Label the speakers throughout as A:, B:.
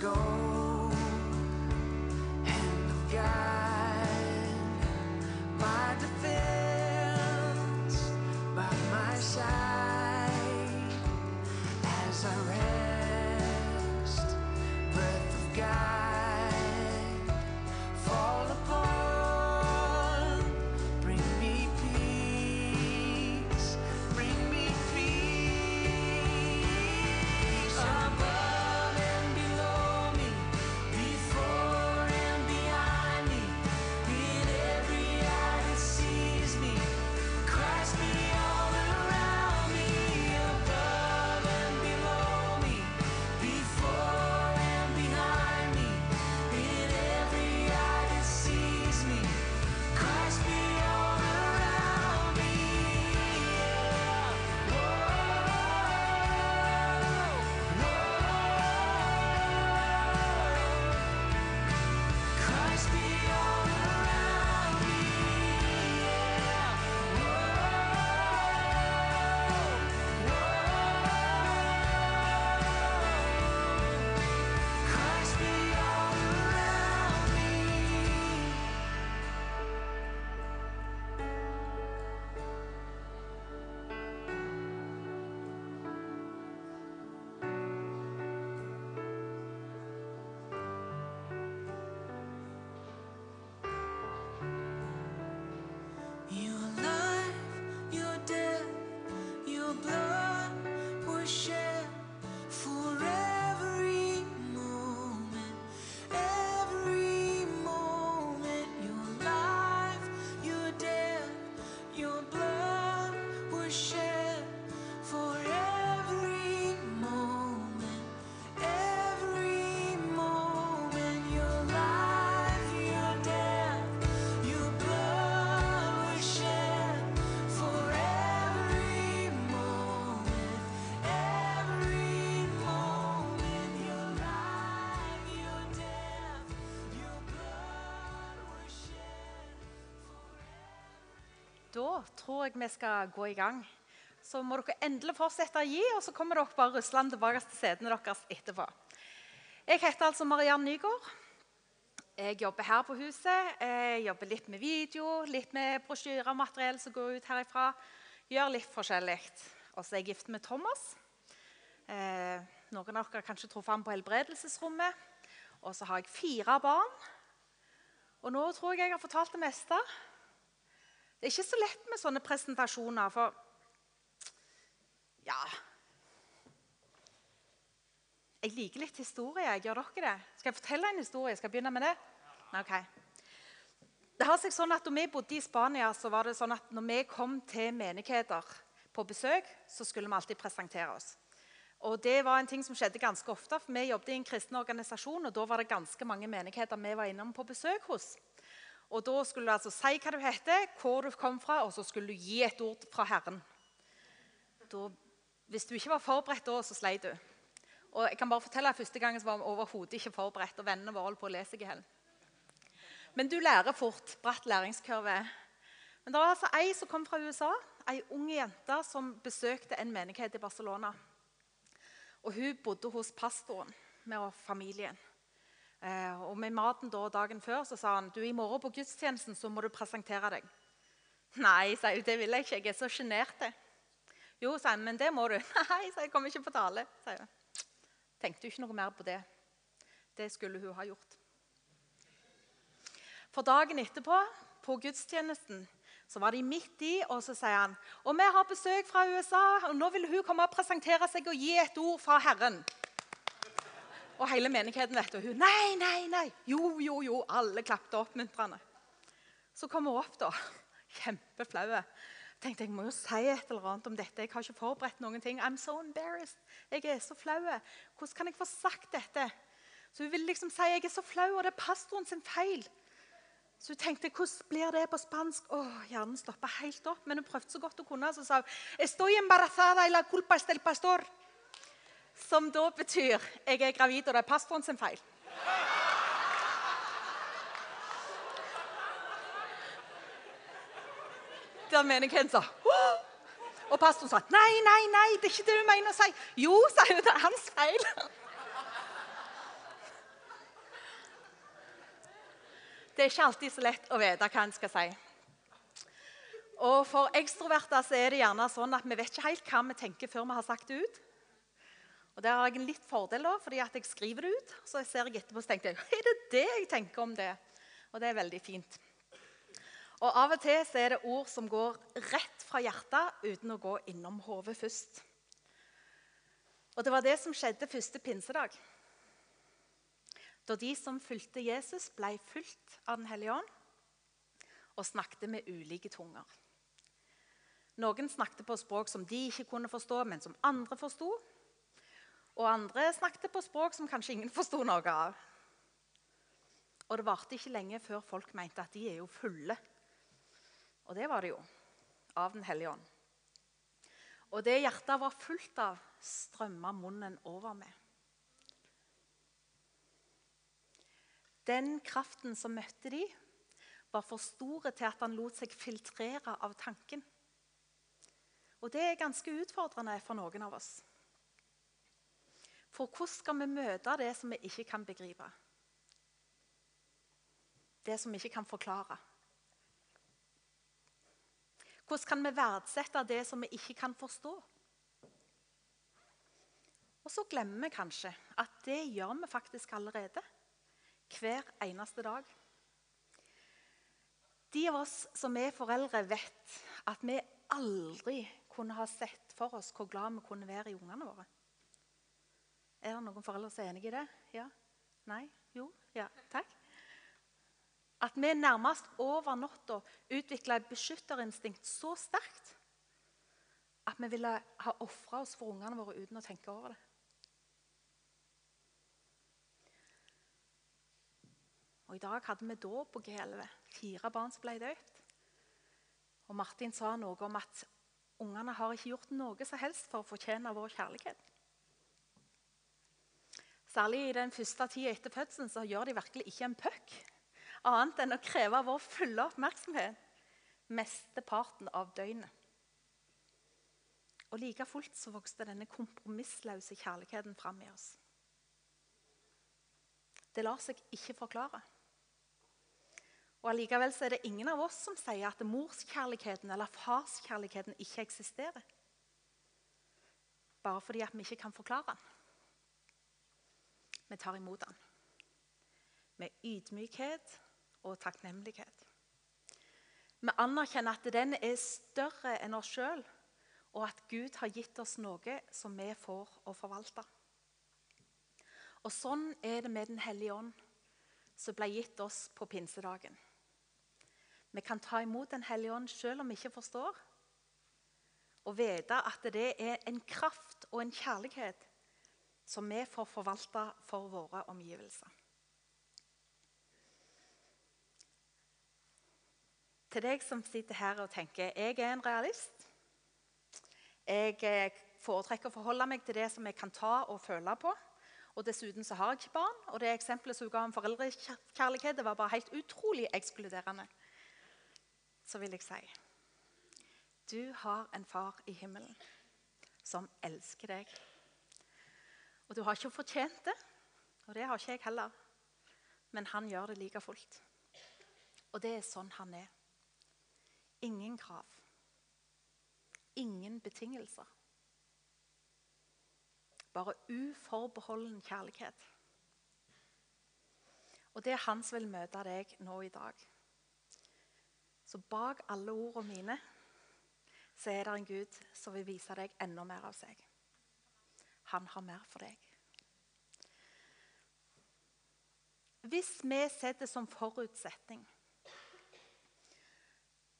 A: go.
B: Da tror jeg vi skal gå i gang. Så må dere endelig fortsette å gi, og så kommer dere bare ruslende tilbake til setene deres etterpå. Jeg heter altså Mariann Nygaard. Jeg jobber her på huset. Jeg jobber litt med video, litt med brosjyremateriell som går ut herifra. Gjør litt forskjellig. Og så er jeg gift med Thomas. Eh, noen av dere kanskje truffet ham på helbredelsesrommet. Og så har jeg fire barn. Og nå tror jeg jeg har fortalt det meste. Det er ikke så lett med sånne presentasjoner, for Ja. Jeg liker litt historie. Gjør dere det? Skal jeg fortelle en historie? Skal jeg begynne med det? Ok. Det har seg sånn at Da vi bodde i Spania, så var det sånn at når vi kom til menigheter på besøk, så skulle vi alltid presentere oss. Og Det var en ting som skjedde ganske ofte, for vi jobbet i en kristen organisasjon. og Da var det ganske mange menigheter vi var innom på besøk hos. Og Da skulle du altså si hva du heter, hvor du kom fra, og så skulle du gi et ord fra Herren. Da, hvis du ikke var forberedt da, så sleit du. Og jeg kan bare fortelle at Første gangen var vi overhodet ikke forberedt, og vennene våre holdt på å lese seg i hjel. Men du lærer fort. Bratt læringskurve. Men det var altså ei som kom fra USA, ei ung jente som besøkte en menighet i Barcelona. Og Hun bodde hos pastoren med familien. Eh, og Med maten da, dagen før så sa han du, i morgen på gudstjenesten så må du presentere deg. Nei, sa hun, det vil jeg ikke. Jeg er så sjenert. Jo, sa han, men det må du. Nei, sa jeg, kommer ikke på tale. sa hun. Tenkte jo ikke noe mer på det. Det skulle hun ha gjort. For dagen etterpå, på gudstjenesten, så var de midt i, og så sier han og vi har besøk fra USA, og nå vil hun komme og presentere seg og gi et ord fra Herren. Og hele menigheten vet det. Og hun nei, nei, nei. Jo, jo, jo. Alle klappet oppmuntrende. Så kom hun opp, da. Kjempeflau. Tenkte jeg må jo si et eller annet om dette. Jeg har ikke forberedt noen ting. I'm so embarrassed. Jeg er så flau. Hvordan kan jeg få sagt dette? Så hun ville liksom si jeg er så flau, og det er pastoren sin feil. Så hun tenkte hvordan blir det på spansk? Åh, Hjernen stoppa helt opp, men hun prøvde så godt hun kunne. Så sa hun Estoy embarazada y la culpa es del pastor. Som da betyr 'jeg er gravid, og det er pastoren sin feil'. Der menigheten sa Og pastoren sa 'nei, nei, nei, det er ikke det hun mener å si'. 'Jo', sa hun, 'det er hans feil'. Det er ikke alltid så lett å vite hva en skal si. Og For ekstroverter så er det gjerne sånn at vi vet ikke helt hva vi tenker før vi har sagt det ut. Og Der har jeg en litt fordel, da, fordi at jeg skriver det ut. Så ser jeg etterpå så tenker jeg, er det det jeg tenker om det? Og det er veldig fint. Og Av og til så er det ord som går rett fra hjertet uten å gå innom hodet først. Og Det var det som skjedde første pinsedag. Da de som fulgte Jesus, ble fulgt av Den hellige ånd og snakket med ulike tunger. Noen snakket på språk som de ikke kunne forstå, men som andre forsto. Og andre snakket på språk som kanskje ingen forsto noe av. Og det varte ikke lenge før folk mente at de er jo fulle. Og det var det jo. Av Den hellige ånd. Og det hjertet var fullt av, strømma munnen over med. Den kraften som møtte de, var for store til at han lot seg filtrere av tanken. Og det er ganske utfordrende for noen av oss. For hvordan skal vi møte det som vi ikke kan begripe? Det som vi ikke kan forklare? Hvordan kan vi verdsette det som vi ikke kan forstå? Og så glemmer vi kanskje at det gjør vi faktisk allerede. Hver eneste dag. De av oss som er foreldre, vet at vi aldri kunne ha sett for oss hvor glad vi kunne være i ungene våre. Er det noen foreldre som er enig i det? Ja? Nei? Jo? Ja. Takk. At vi nærmest over natta utvikla et beskytterinstinkt så sterkt at vi ville ha ofra oss for ungene våre uten å tenke over det. Og I dag hadde vi dåp på G11. Fire barn som ble døpt. Og Martin sa noe om at ungene har ikke gjort noe som helst for å fortjene vår kjærlighet. Særlig i den første tida etter fødselen så gjør de virkelig ikke en puck annet enn å kreve vår fulle oppmerksomhet mesteparten av døgnet. Og Like fullt så vokste denne kompromissløse kjærligheten fram i oss. Det lar seg ikke forklare. Og Allikevel er det ingen av oss som sier at morskjærligheten eller farskjærligheten ikke eksisterer. Bare fordi at vi ikke kan forklare den. Vi tar imot den med ydmykhet og takknemlighet. Vi anerkjenner at den er større enn oss sjøl, og at Gud har gitt oss noe som vi får å forvalte. Og Sånn er det med Den hellige ånd, som ble gitt oss på pinsedagen. Vi kan ta imot Den hellige ånd selv om vi ikke forstår. Og vite at det er en kraft og en kjærlighet som vi får forvalte for våre omgivelser. Til deg som sitter her og tenker jeg er en realist. Jeg eh, foretrekker å forholde meg til det som jeg kan ta og føle på. Og Dessuten så har jeg ikke barn, og det eksempelet som hun ga om foreldrekjærlighet, det var bare helt utrolig ekskluderende så vil jeg si du har en far i himmelen som elsker deg. Og du har ikke fortjent det, og det har ikke jeg heller. Men han gjør det like fullt. Og det er sånn han er. Ingen krav. Ingen betingelser. Bare uforbeholden kjærlighet. Og det er han som vil møte deg nå i dag. Så bak alle ordene mine så er det en Gud som vil vise deg enda mer av seg. Han har mer for deg. Hvis vi setter som forutsetning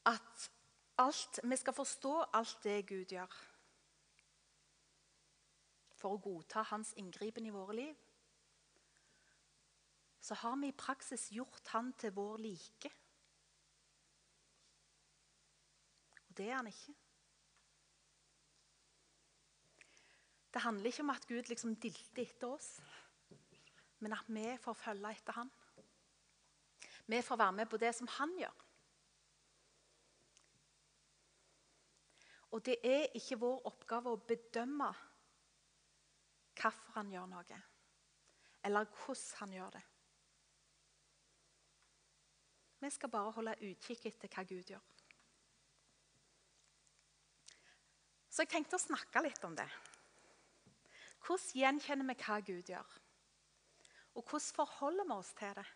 B: at alt, vi skal forstå alt det Gud gjør for å godta hans inngripen i våre liv, så har vi i praksis gjort han til vår like. Og det er han ikke. Det handler ikke om at Gud liksom dilter etter oss, men at vi får følge etter han. Vi får være med på det som han gjør. Og det er ikke vår oppgave å bedømme hvorfor han gjør noe, eller hvordan han gjør det. Vi skal bare holde utkikk etter hva Gud gjør. Så jeg tenkte å snakke litt om det. Hvordan gjenkjenner vi hva Gud gjør? Og hvordan forholder vi oss til det?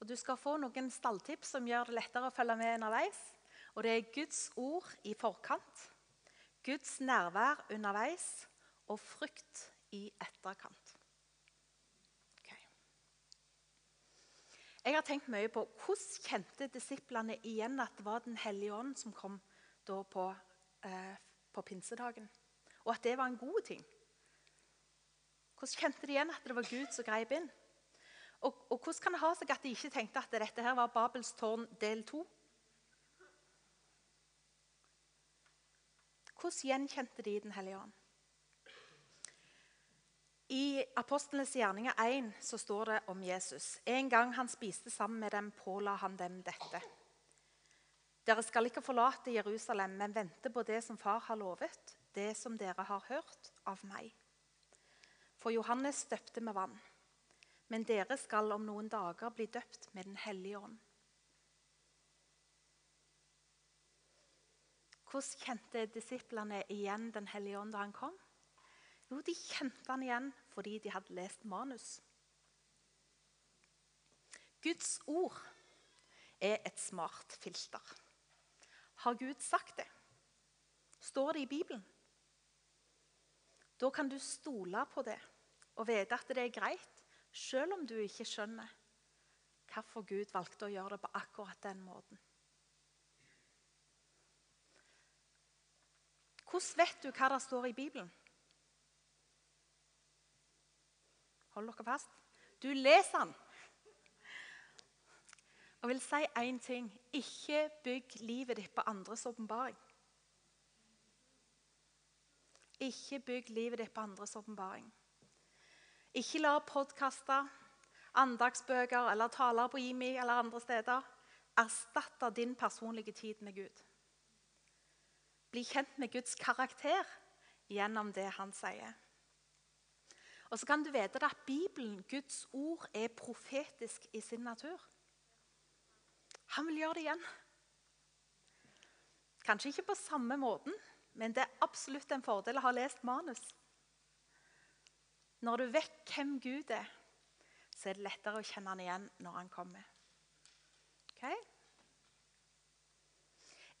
B: Og Du skal få noen stalltips som gjør det lettere å følge med underveis. Og Det er Guds ord i forkant, Guds nærvær underveis og frykt i etterkant. Okay. Jeg har tenkt mye på hvordan kjente disiplene igjen at det var Den hellige ånd som kom på, eh, på pinsedagen, og at det var en god ting. Hvordan kjente de igjen at det var Gud som grep inn? Og, og hvordan kan det ha seg at de ikke tenkte at dette her var Babels tårn del to? Hvordan gjenkjente de Den hellige ånd? I Apostlenes gjerninger 1 så står det om Jesus. En gang han spiste sammen med dem, påla han dem dette. Dere skal ikke forlate Jerusalem, men vente på det som Far har lovet, det som dere har hørt av meg. For Johannes døpte med vann, men dere skal om noen dager bli døpt med Den hellige ånd. Hvordan kjente disiplene igjen Den hellige ånd da han kom? Jo, de kjente han igjen fordi de hadde lest manus. Guds ord er et smart filter. Har Gud sagt det? Står det i Bibelen? Da kan du stole på det og vite at det er greit, selv om du ikke skjønner hvorfor Gud valgte å gjøre det på akkurat den måten. Hvordan vet du hva det står i Bibelen? Hold dere fast. Du leser den. Og vil si én ting ikke bygg livet ditt på andres åpenbaring. Ikke bygg livet ditt på andres åpenbaring. Ikke la podkaster, andagsbøker eller taler på IMI eller andre steder erstatte din personlige tid med Gud. Bli kjent med Guds karakter gjennom det han sier. Og så kan du vite at Bibelen, Guds ord, er profetisk i sin natur. Han vil gjøre det igjen. Kanskje ikke på samme måten, men det er absolutt en fordel å ha lest manus. Når du vet hvem Gud er, så er det lettere å kjenne han igjen når han kommer. Ok?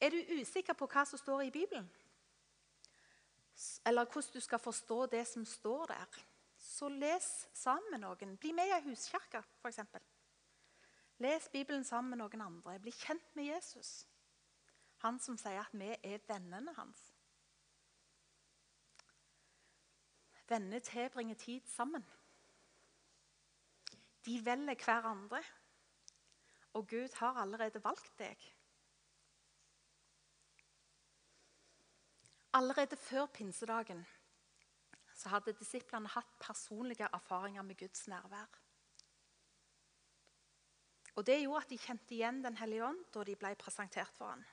B: Er du usikker på hva som står i Bibelen? Eller hvordan du skal forstå det som står der? Så les sammen med noen. Bli med i ei huskirke, f.eks. Les Bibelen sammen med noen andre. Bli kjent med Jesus. Han som sier at vi er vennene hans. Venner tilbringer tid sammen. De velger hverandre. Og Gud har allerede valgt deg. Allerede før pinsedagen så hadde disiplene hatt personlige erfaringer med Guds nærvær. Og Det gjorde at de kjente igjen Den hellige ånd da de ble presentert for ham.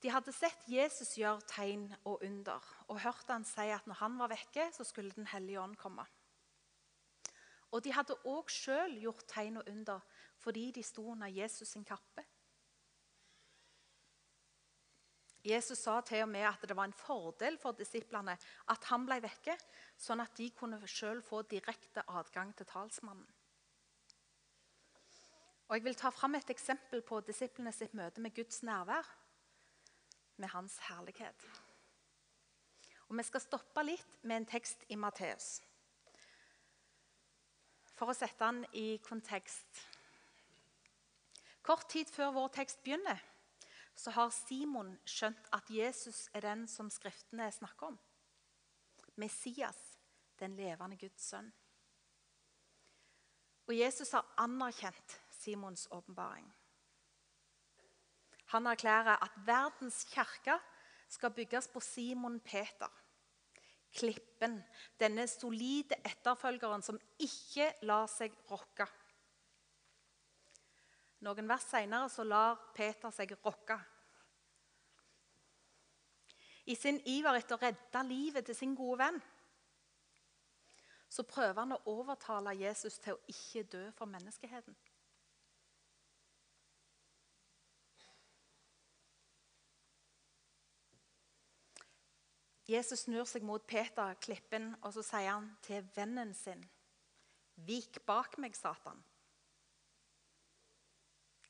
B: De hadde sett Jesus gjøre tegn og under og hørt han si at når han var vekke, så skulle Den hellige ånd komme. Og de hadde òg sjøl gjort tegn og under fordi de sto under Jesus sin kappe. Jesus sa til og med at det var en fordel for disiplene at han ble vekke, sånn at de kunne sjøl få direkte adgang til talsmannen. Og Jeg vil ta fram et eksempel på disiplene sitt møte med Guds nærvær, med hans herlighet. Og Vi skal stoppe litt med en tekst i Matteus. For å sette den i kontekst. Kort tid før vår tekst begynner, så har Simon skjønt at Jesus er den som Skriftene snakker om. Messias, den levende Guds sønn. Og Jesus har anerkjent Simons åpenbaring. Han erklærer at verdens kirke skal bygges på Simon Peter. Klippen, denne solide etterfølgeren som ikke lar seg rokke. Noen vers senere lar Peter seg rokke. I sin iver etter å redde livet til sin gode venn så prøver han å overtale Jesus til å ikke dø for menneskeheten. Jesus snur seg mot Peter, klippen, og så sier han til vennen sin Vik bak meg, Satan.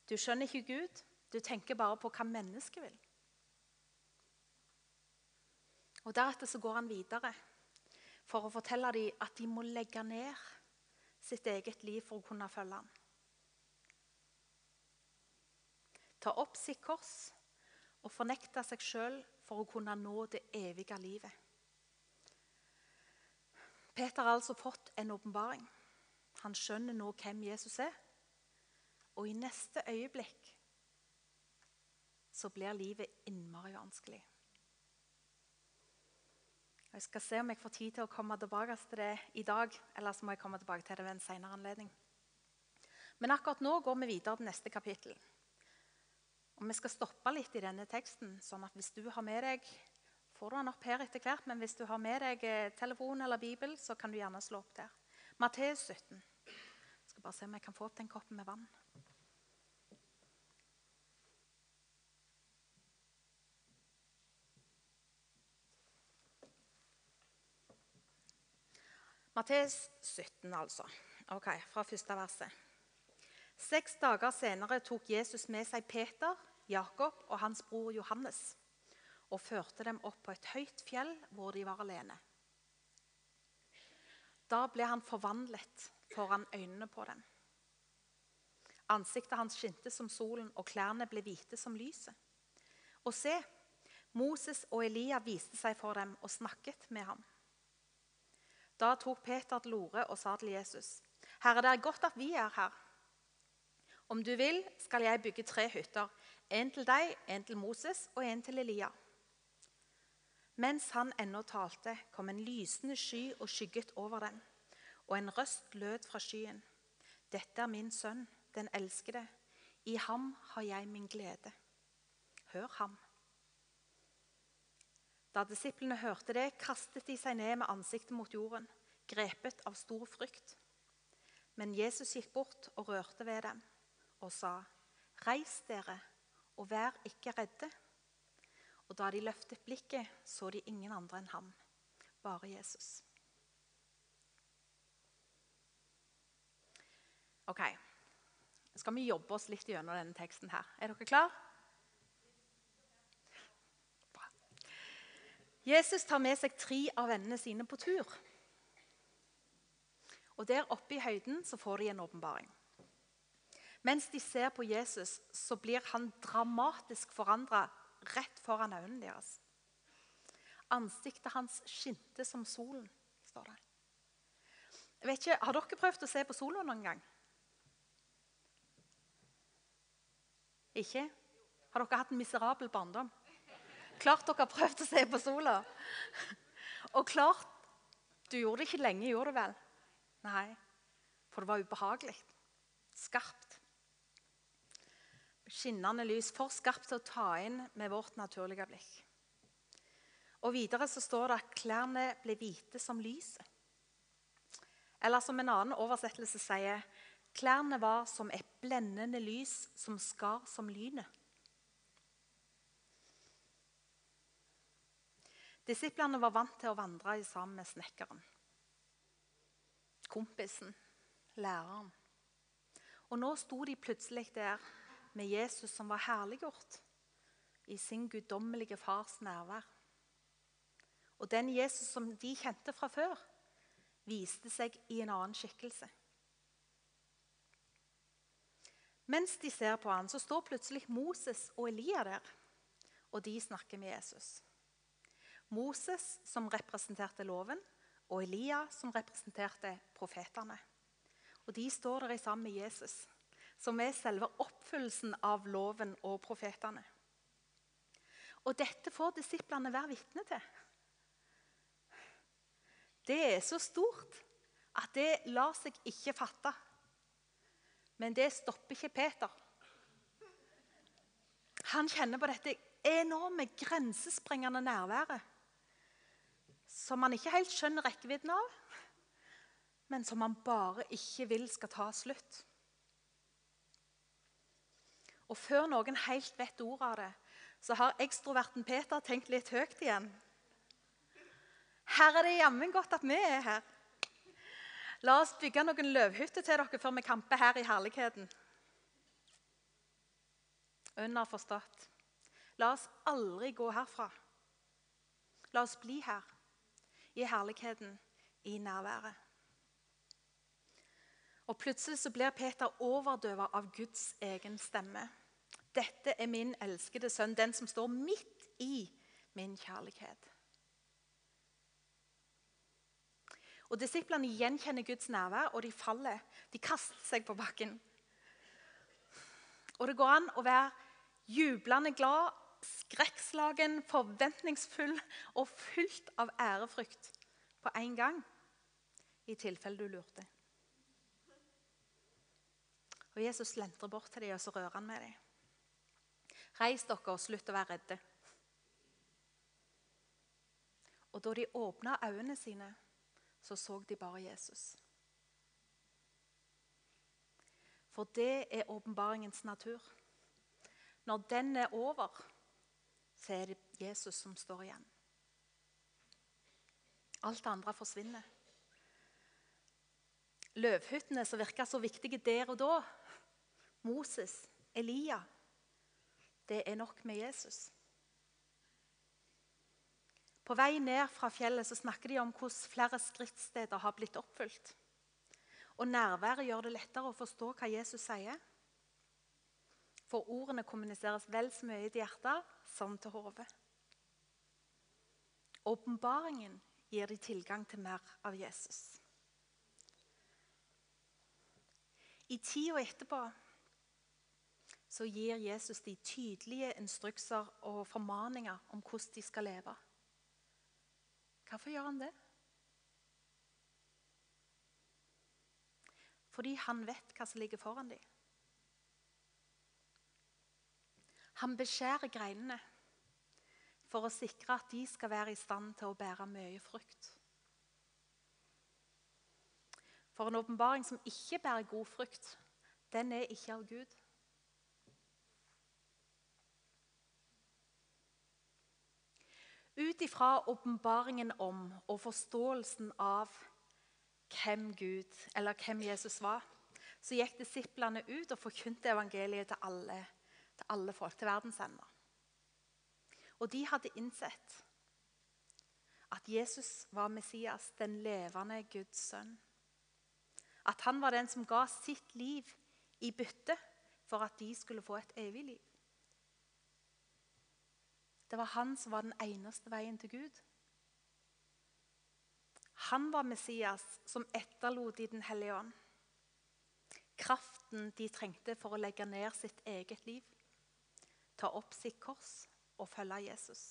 B: Du skjønner ikke Gud, du tenker bare på hva mennesket vil. Og Deretter så går han videre for å fortelle dem at de må legge ned sitt eget liv for å kunne følge ham. Ta opp sitt kors og fornekte seg sjøl for å kunne nå det evige livet. Peter har altså fått en åpenbaring. Han skjønner nå hvem Jesus er. Og i neste øyeblikk så blir livet innmari vanskelig. Jeg skal se om jeg får tid til å komme tilbake til det i dag. Eller så må jeg komme tilbake til det ved en senere anledning. Men akkurat nå går vi videre til neste kapittel. Og Vi skal stoppe litt i denne teksten. sånn at hvis du har med deg får du den opp her etter hvert, men hvis du har med deg eh, telefon eller bibel, så kan du gjerne slå opp der. Matteus 17. Jeg skal bare se om jeg kan få opp den koppen med vann. Matteus 17, altså. Ok, Fra første verset. Seks dager senere tok Jesus med seg Peter, Jakob og hans bror Johannes og førte dem opp på et høyt fjell hvor de var alene. Da ble han forvandlet foran øynene på dem. Ansiktet hans skinte som solen, og klærne ble hvite som lyset. Og se, Moses og Elia viste seg for dem og snakket med ham. Da tok Peter til orde og sa til Jesus.: Herre, det er godt at vi er her. Om du vil, skal jeg bygge tre hytter. En til deg, en til Moses og en til Elia. Mens han ennå talte, kom en lysende sky og skygget over dem. Og en røst lød fra skyen. Dette er min sønn, den elskede. I ham har jeg min glede. Hør ham. Da disiplene hørte det, kastet de seg ned med ansiktet mot jorden, grepet av stor frykt. Men Jesus gikk bort og rørte ved dem og sa, 'Reis dere, og vær ikke redde.' Og da de løftet blikket, så de ingen andre enn ham, bare Jesus. Ok, skal vi jobbe oss litt gjennom denne teksten her. Er dere klar? Jesus tar med seg tre av vennene sine på tur. Og Der oppe i høyden så får de en åpenbaring. Mens de ser på Jesus, så blir han dramatisk forandra rett foran øynene deres. Ansiktet hans skinte som solen, står det. Jeg vet ikke, Har dere prøvd å se på sola noen gang? Ikke? Har dere hatt en miserabel barndom? Klart dere har prøvd å se på sola. Og klart Du gjorde det ikke lenge, gjorde du vel? Nei, for det var ubehagelig. Skarpt. Skinnende lys. For skarpt til å ta inn med vårt naturlige blikk. Og Videre så står det at klærne ble hvite som lyset. Eller som en annen oversettelse sier klærne var som et blendende lys som skar som lynet. Disiplene var vant til å vandre sammen med snekkeren kompisen, læreren. Og nå sto de plutselig der med Jesus som var herliggjort i sin guddommelige fars nærvær. Og den Jesus som de kjente fra før, viste seg i en annen skikkelse. Mens de ser på han, så står plutselig Moses og Elia der, og de snakker med Jesus. Moses, som representerte loven, og Elia, som representerte profetene. Og De står der sammen med Jesus, som er selve oppfyllelsen av loven og profetene. Og dette får disiplene være vitne til. Det er så stort at det lar seg ikke fatte. Men det stopper ikke Peter. Han kjenner på dette enorme, grensesprengende nærværet som han ikke helt skjønner rekkevidden av, men som han bare ikke vil skal ta slutt. Og før noen helt vet ordet av det, så har ekstroverten Peter tenkt litt høyt igjen. Her er det jammen godt at vi er her. La oss bygge noen løvhytter til dere før vi kamper her i herligheten. Underforstått. La oss aldri gå herfra. La oss bli her, i herligheten, i nærværet. Og Plutselig så blir Peter overdøvet av Guds egen stemme. Dette er min elskede sønn, den som står midt i min kjærlighet. Og Disiplene gjenkjenner Guds nærvær, og de faller. De kaster seg på bakken. Og det går an å være jublende glad, skrekkslagen, forventningsfull og fylt av ærefrykt på en gang, i tilfelle du lurte. Og Jesus slentrer bort til dem og så rører han med dem. Reis dere og slutt å være redde. Og da de åpna øynene sine, så så de bare Jesus. For det er åpenbaringens natur. Når den er over, så er det Jesus som står igjen. Alt det andre forsvinner. Løvhyttene som virka så viktige der og da, Moses, Elia, det er nok med Jesus. På vei ned fra fjellet så snakker de om hvordan flere skrittsteder har blitt oppfylt. Og Nærværet gjør det lettere å forstå hva Jesus sier. For ordene kommuniseres vel så mye i hjertet som til hodet. Åpenbaringen gir de tilgang til mer av Jesus. I tida etterpå så gir Jesus de tydelige instrukser og formaninger om hvordan de skal leve. Hvorfor gjør han det? Fordi han vet hva som ligger foran dem. Han beskjærer greinene for å sikre at de skal være i stand til å bære mye frukt. For en åpenbaring som ikke bærer god frukt, den er ikke av Gud. Ut ifra åpenbaringen om og forståelsen av hvem Gud, eller hvem Jesus var, så gikk disiplene ut og forkynte evangeliet til alle, til alle folk, til verdens ender. Og de hadde innsett at Jesus var Messias, den levende Guds sønn. At han var den som ga sitt liv i bytte for at de skulle få et evig liv. Det var han som var den eneste veien til Gud. Han var Messias som etterlot i Den hellige ånd. Kraften de trengte for å legge ned sitt eget liv, ta opp sitt kors og følge Jesus.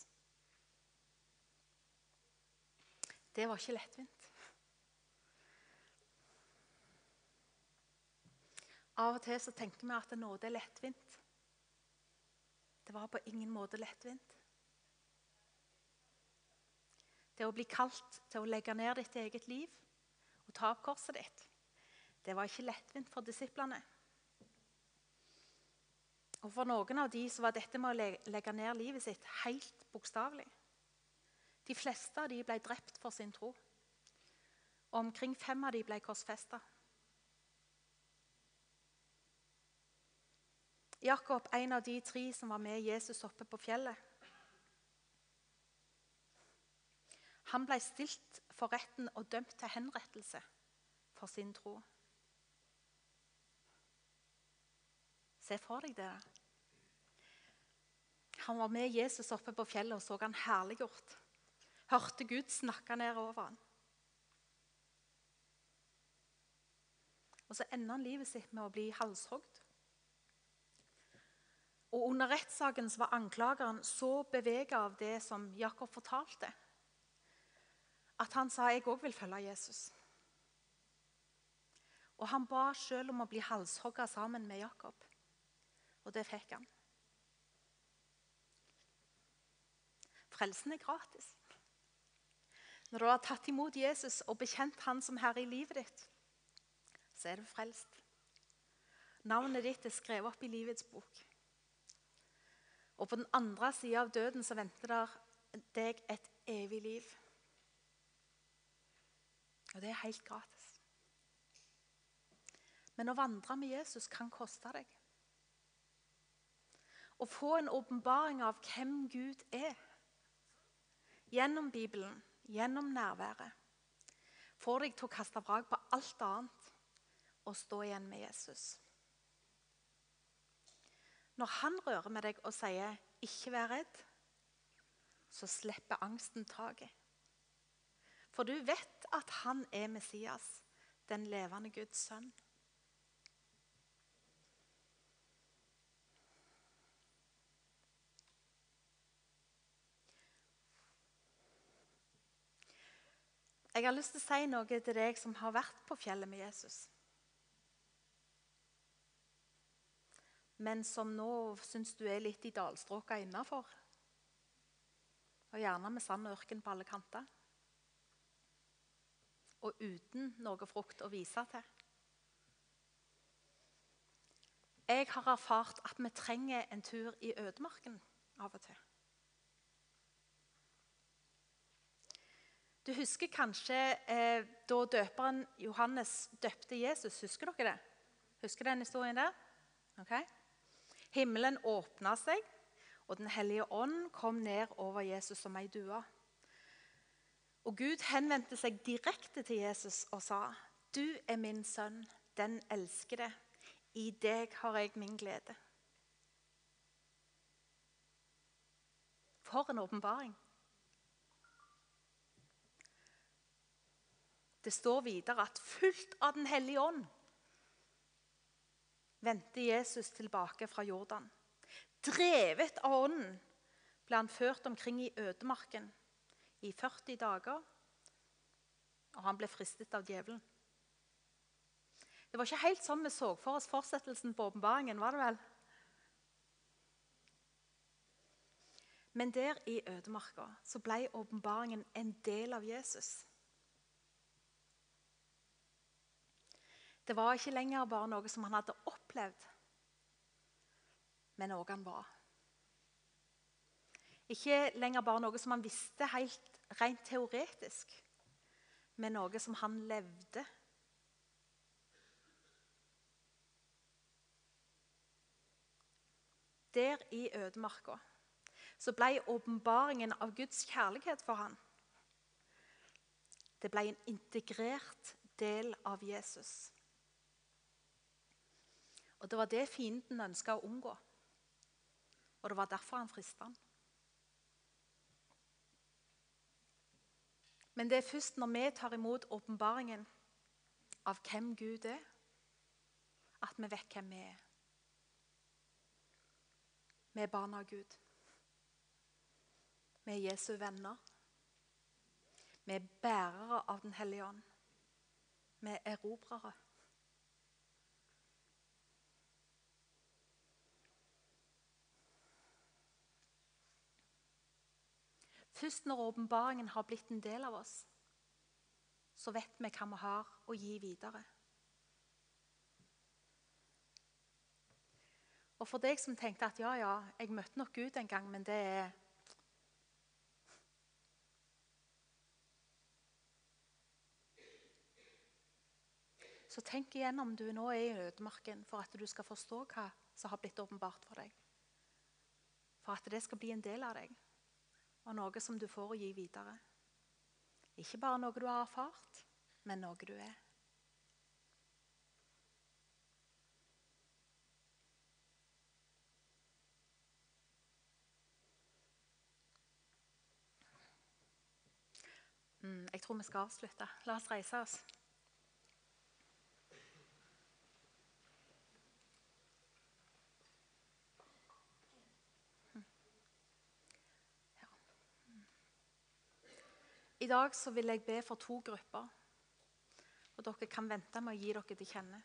B: Det var ikke lettvint. Av og til så tenker vi at nåde er lettvint. Det var på ingen måte lettvint. Det å bli kalt til å legge ned ditt eget liv og ta opp korset ditt, det var ikke lettvint for disiplene. Og For noen av de så var dette med å legge ned livet sitt helt bokstavelig. De fleste av de ble drept for sin tro. Og omkring fem av de ble korsfesta. Jakob, en av de tre som var med Jesus oppe på fjellet, Han ble stilt for retten og dømt til henrettelse for sin tro. Se for deg det. Han var med Jesus oppe på fjellet og så han herliggjort. Hørte Gud snakke ned over han. Og så ender han livet sitt med å bli halshogd. Og Under rettssaken var anklageren så beveget av det som Jakob fortalte, at han sa jeg òg vil følge Jesus. Og han ba selv om å bli halshogga sammen med Jakob. Og det fikk han. Frelsen er gratis. Når du har tatt imot Jesus og bekjent han som herre i livet ditt, så er du frelst. Navnet ditt er skrevet opp i livets bok. Og på den andre sida av døden så venter der deg et evig liv. Og det er helt gratis. Men å vandre med Jesus kan koste deg. Å få en åpenbaring av hvem Gud er, gjennom Bibelen, gjennom nærværet, får deg til å kaste vrak på alt annet og stå igjen med Jesus. Når han rører med deg og sier 'ikke vær redd', så slipper angsten taket. For du vet at han er Messias, den levende Guds sønn. Jeg har lyst til å si noe til deg som har vært på fjellet med Jesus. Men som nå syns du er litt i dalstråka innafor. Og gjerne med sand og ørken på alle kanter. Og uten noe frukt å vise til. Jeg har erfart at vi trenger en tur i ødemarken av og til. Du husker kanskje eh, da døperen Johannes døpte Jesus. Husker dere det? Husker den historien der? Okay. Himmelen åpna seg, og Den hellige ånd kom ned over Jesus som ei due. Og Gud henvendte seg direkte til Jesus og sa, 'Du er min sønn, den elskede. I deg har jeg min glede.' For en åpenbaring. Det står videre at fullt av Den hellige ånd vendte Jesus tilbake fra Jordan. Drevet av ånden ble han ført omkring i ødemarken i 40 dager, og han ble fristet av djevelen. Det var ikke helt sånn vi så for oss fortsettelsen på åpenbaringen, var det vel? Men der i ødemarka så ble åpenbaringen en del av Jesus. Det var ikke lenger bare noe som han hadde opplevd, men noe han var. Ikke lenger bare noe som han visste helt rent teoretisk, men noe som han levde. Der i ødemarka så ble åpenbaringen av Guds kjærlighet for ham Det ble en integrert del av Jesus. Og Det var det fienden ønska å unngå. Og det var derfor han frista han. Men det er først når vi tar imot åpenbaringen av hvem Gud er, at vi vet hvem vi er. Vi er barn av Gud. Vi er Jesu venner. Vi er bærere av Den hellige ånd. Vi er erobrere. Først når åpenbaringen har blitt en del av oss, så vet vi hva vi har å gi videre. Og for deg som tenkte at ja, ja, jeg møtte nok Gud en gang, men det er Så tenk igjen om du nå er i ødemarken, for at du skal forstå hva som har blitt åpenbart for deg. For at det skal bli en del av deg og noe som du får å gi videre. Ikke bare noe du har erfart, men noe du er. Mm, jeg tror vi skal avslutte. La oss reise oss. I dag så vil jeg be for to grupper. Og dere kan vente med å gi dere til kjenne.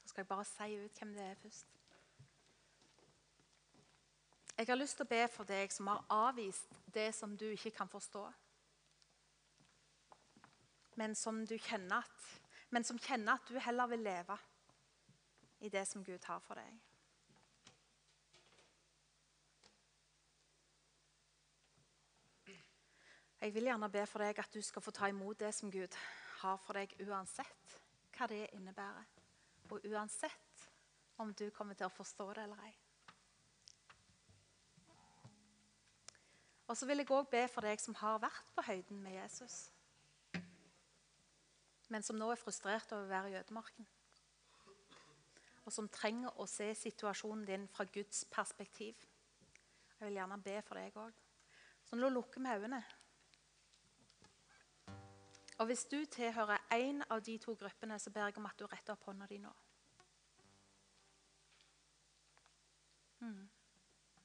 B: Så skal jeg bare si ut hvem det er først. Jeg har lyst til å be for deg som har avvist det som du ikke kan forstå. Men som, kjenner at, men som kjenner at du heller vil leve i det som Gud har for deg. Jeg vil gjerne be for deg at du skal få ta imot det som Gud har for deg uansett hva det innebærer. Og uansett om du kommer til å forstå det eller ei. Og så vil jeg òg be for deg som har vært på høyden med Jesus, men som nå er frustrert over å være i ødemarken. Og som trenger å se situasjonen din fra Guds perspektiv. Jeg vil gjerne be for deg òg. Så nå lukker vi øynene. Og hvis du tilhører én av de to gruppene, så ber jeg om at du retter opp hånda di nå. Mm.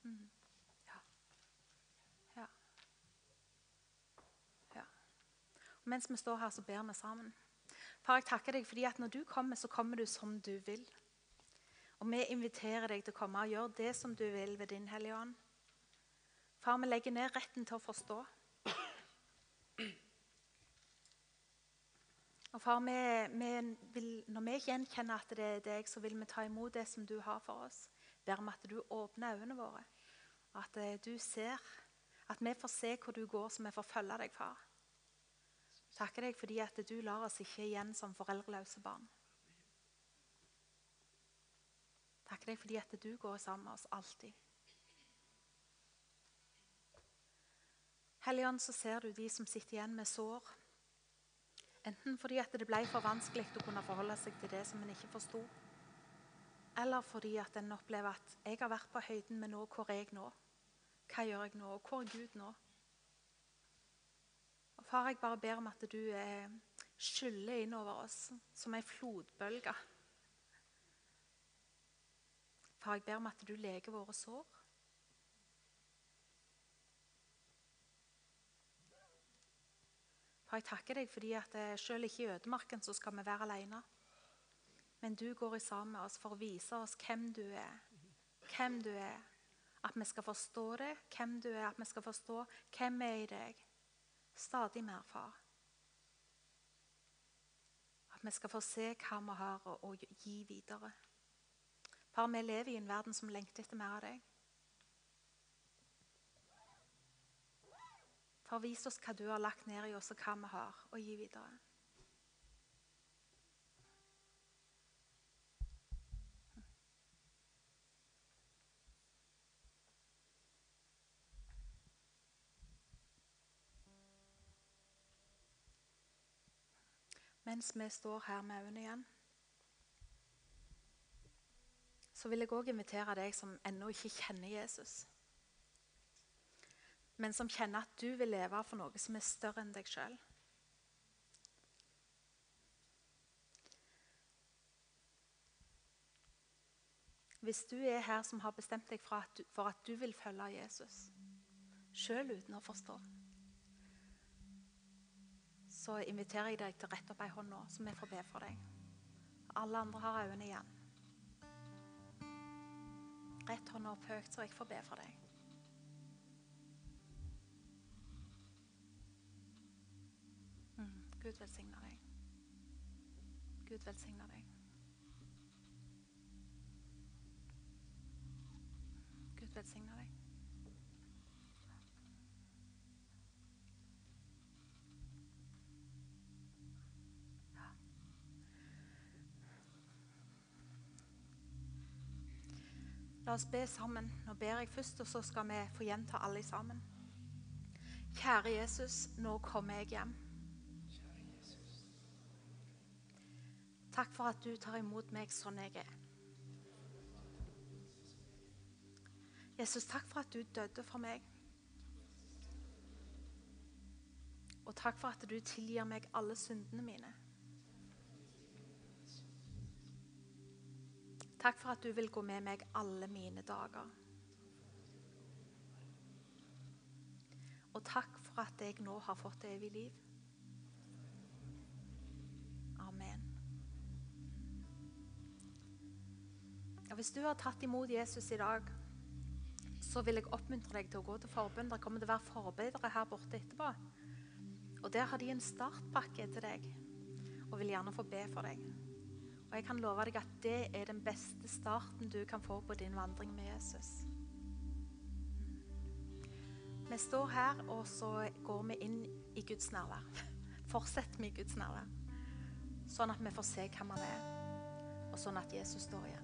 B: Mm. Mens vi står her, så ber vi sammen. Far, jeg takker deg fordi at når du kommer, så kommer du som du vil. Og vi inviterer deg til å komme og gjøre det som du vil ved din Hellige Ånd. Far, vi legger ned retten til å forstå. Og far, vi, vi vil, når vi gjenkjenner at det er deg, så vil vi ta imot det som du har for oss. Ber om at du åpner øynene våre, at eh, du ser, at vi får se hvor du går, så vi får følge deg, far. Takker deg fordi at du lar oss ikke igjen som foreldreløse barn. Takker deg fordi at du går sammen med oss alltid. Helligånd, så ser du de som sitter igjen med sår. Enten fordi at det ble for vanskelig å kunne forholde seg til det som en ikke forsto, eller fordi at en opplever at jeg har vært på høyden, men nå, hvor er jeg nå? Hva gjør jeg nå? Hvor er Gud nå? Og Far, jeg bare ber om at du skyller inn innover oss som ei flodbølge. Far, jeg ber om at du leger våre sår. Far, jeg takker deg fordi at eh, selv ikke i ødemarken så skal vi være alene. Men du går i sammen med oss for å vise oss hvem du er. Hvem du er. At vi skal forstå det, hvem du er. At vi skal forstå hvem vi er i deg. Stadig mer, far. At vi skal få se hva vi har å, gi videre. Far, vi lever i en verden som lengter etter mer av deg. Far, vis oss hva du har lagt ned i oss, og hva vi har å gi videre. Mens vi står her med øynene igjen, så vil jeg òg invitere deg som ennå ikke kjenner Jesus, men som kjenner at du vil leve for noe som er større enn deg sjøl. Hvis du er her som har bestemt deg for at du, for at du vil følge Jesus, sjøl uten å forstå, så inviterer jeg deg til å rette opp ei hånd nå, så vi får be for deg. Alle andre har øynene igjen. Rett hånda opp høyt, så jeg får be for deg. Gud velsigne deg. Gud velsigne deg. Gud velsigne deg. La oss be sammen. Nå ber jeg først, og så skal vi få gjenta alle sammen. Kjære Jesus, nå kommer jeg hjem. Takk for at du tar imot meg sånn jeg er. Jesus, takk for at du døde for meg. Og takk for at du tilgir meg alle syndene mine. Takk for at du vil gå med meg alle mine dager. Og takk for at jeg nå har fått evig liv. Og hvis du har tatt imot Jesus i dag, så vil jeg oppmuntre deg til å gå til forbund. Det kommer til å være forbedere her borte etterpå. Og der har de en startpakke til deg og vil gjerne få be for deg. Og jeg kan love deg at det er den beste starten du kan få på din vandring med Jesus. Vi står her, og så går vi inn i Guds nærvær. Fortsetter vi i Guds nærvær. sånn at vi får se hvem han er, og sånn at Jesus står igjen.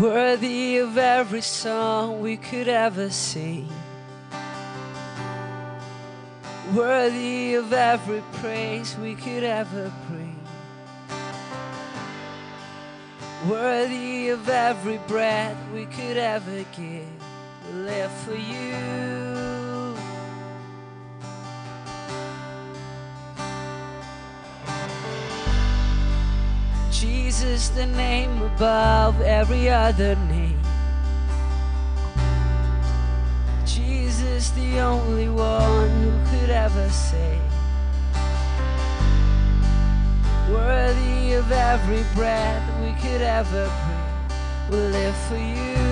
A: Worthy of every song we could ever sing. Worthy of every praise we could ever bring. Worthy of every breath we could ever give. Live for you. Jesus, the name above every other name. Jesus, the only one who could ever save. Worthy of every breath we could ever breathe. We'll live for you.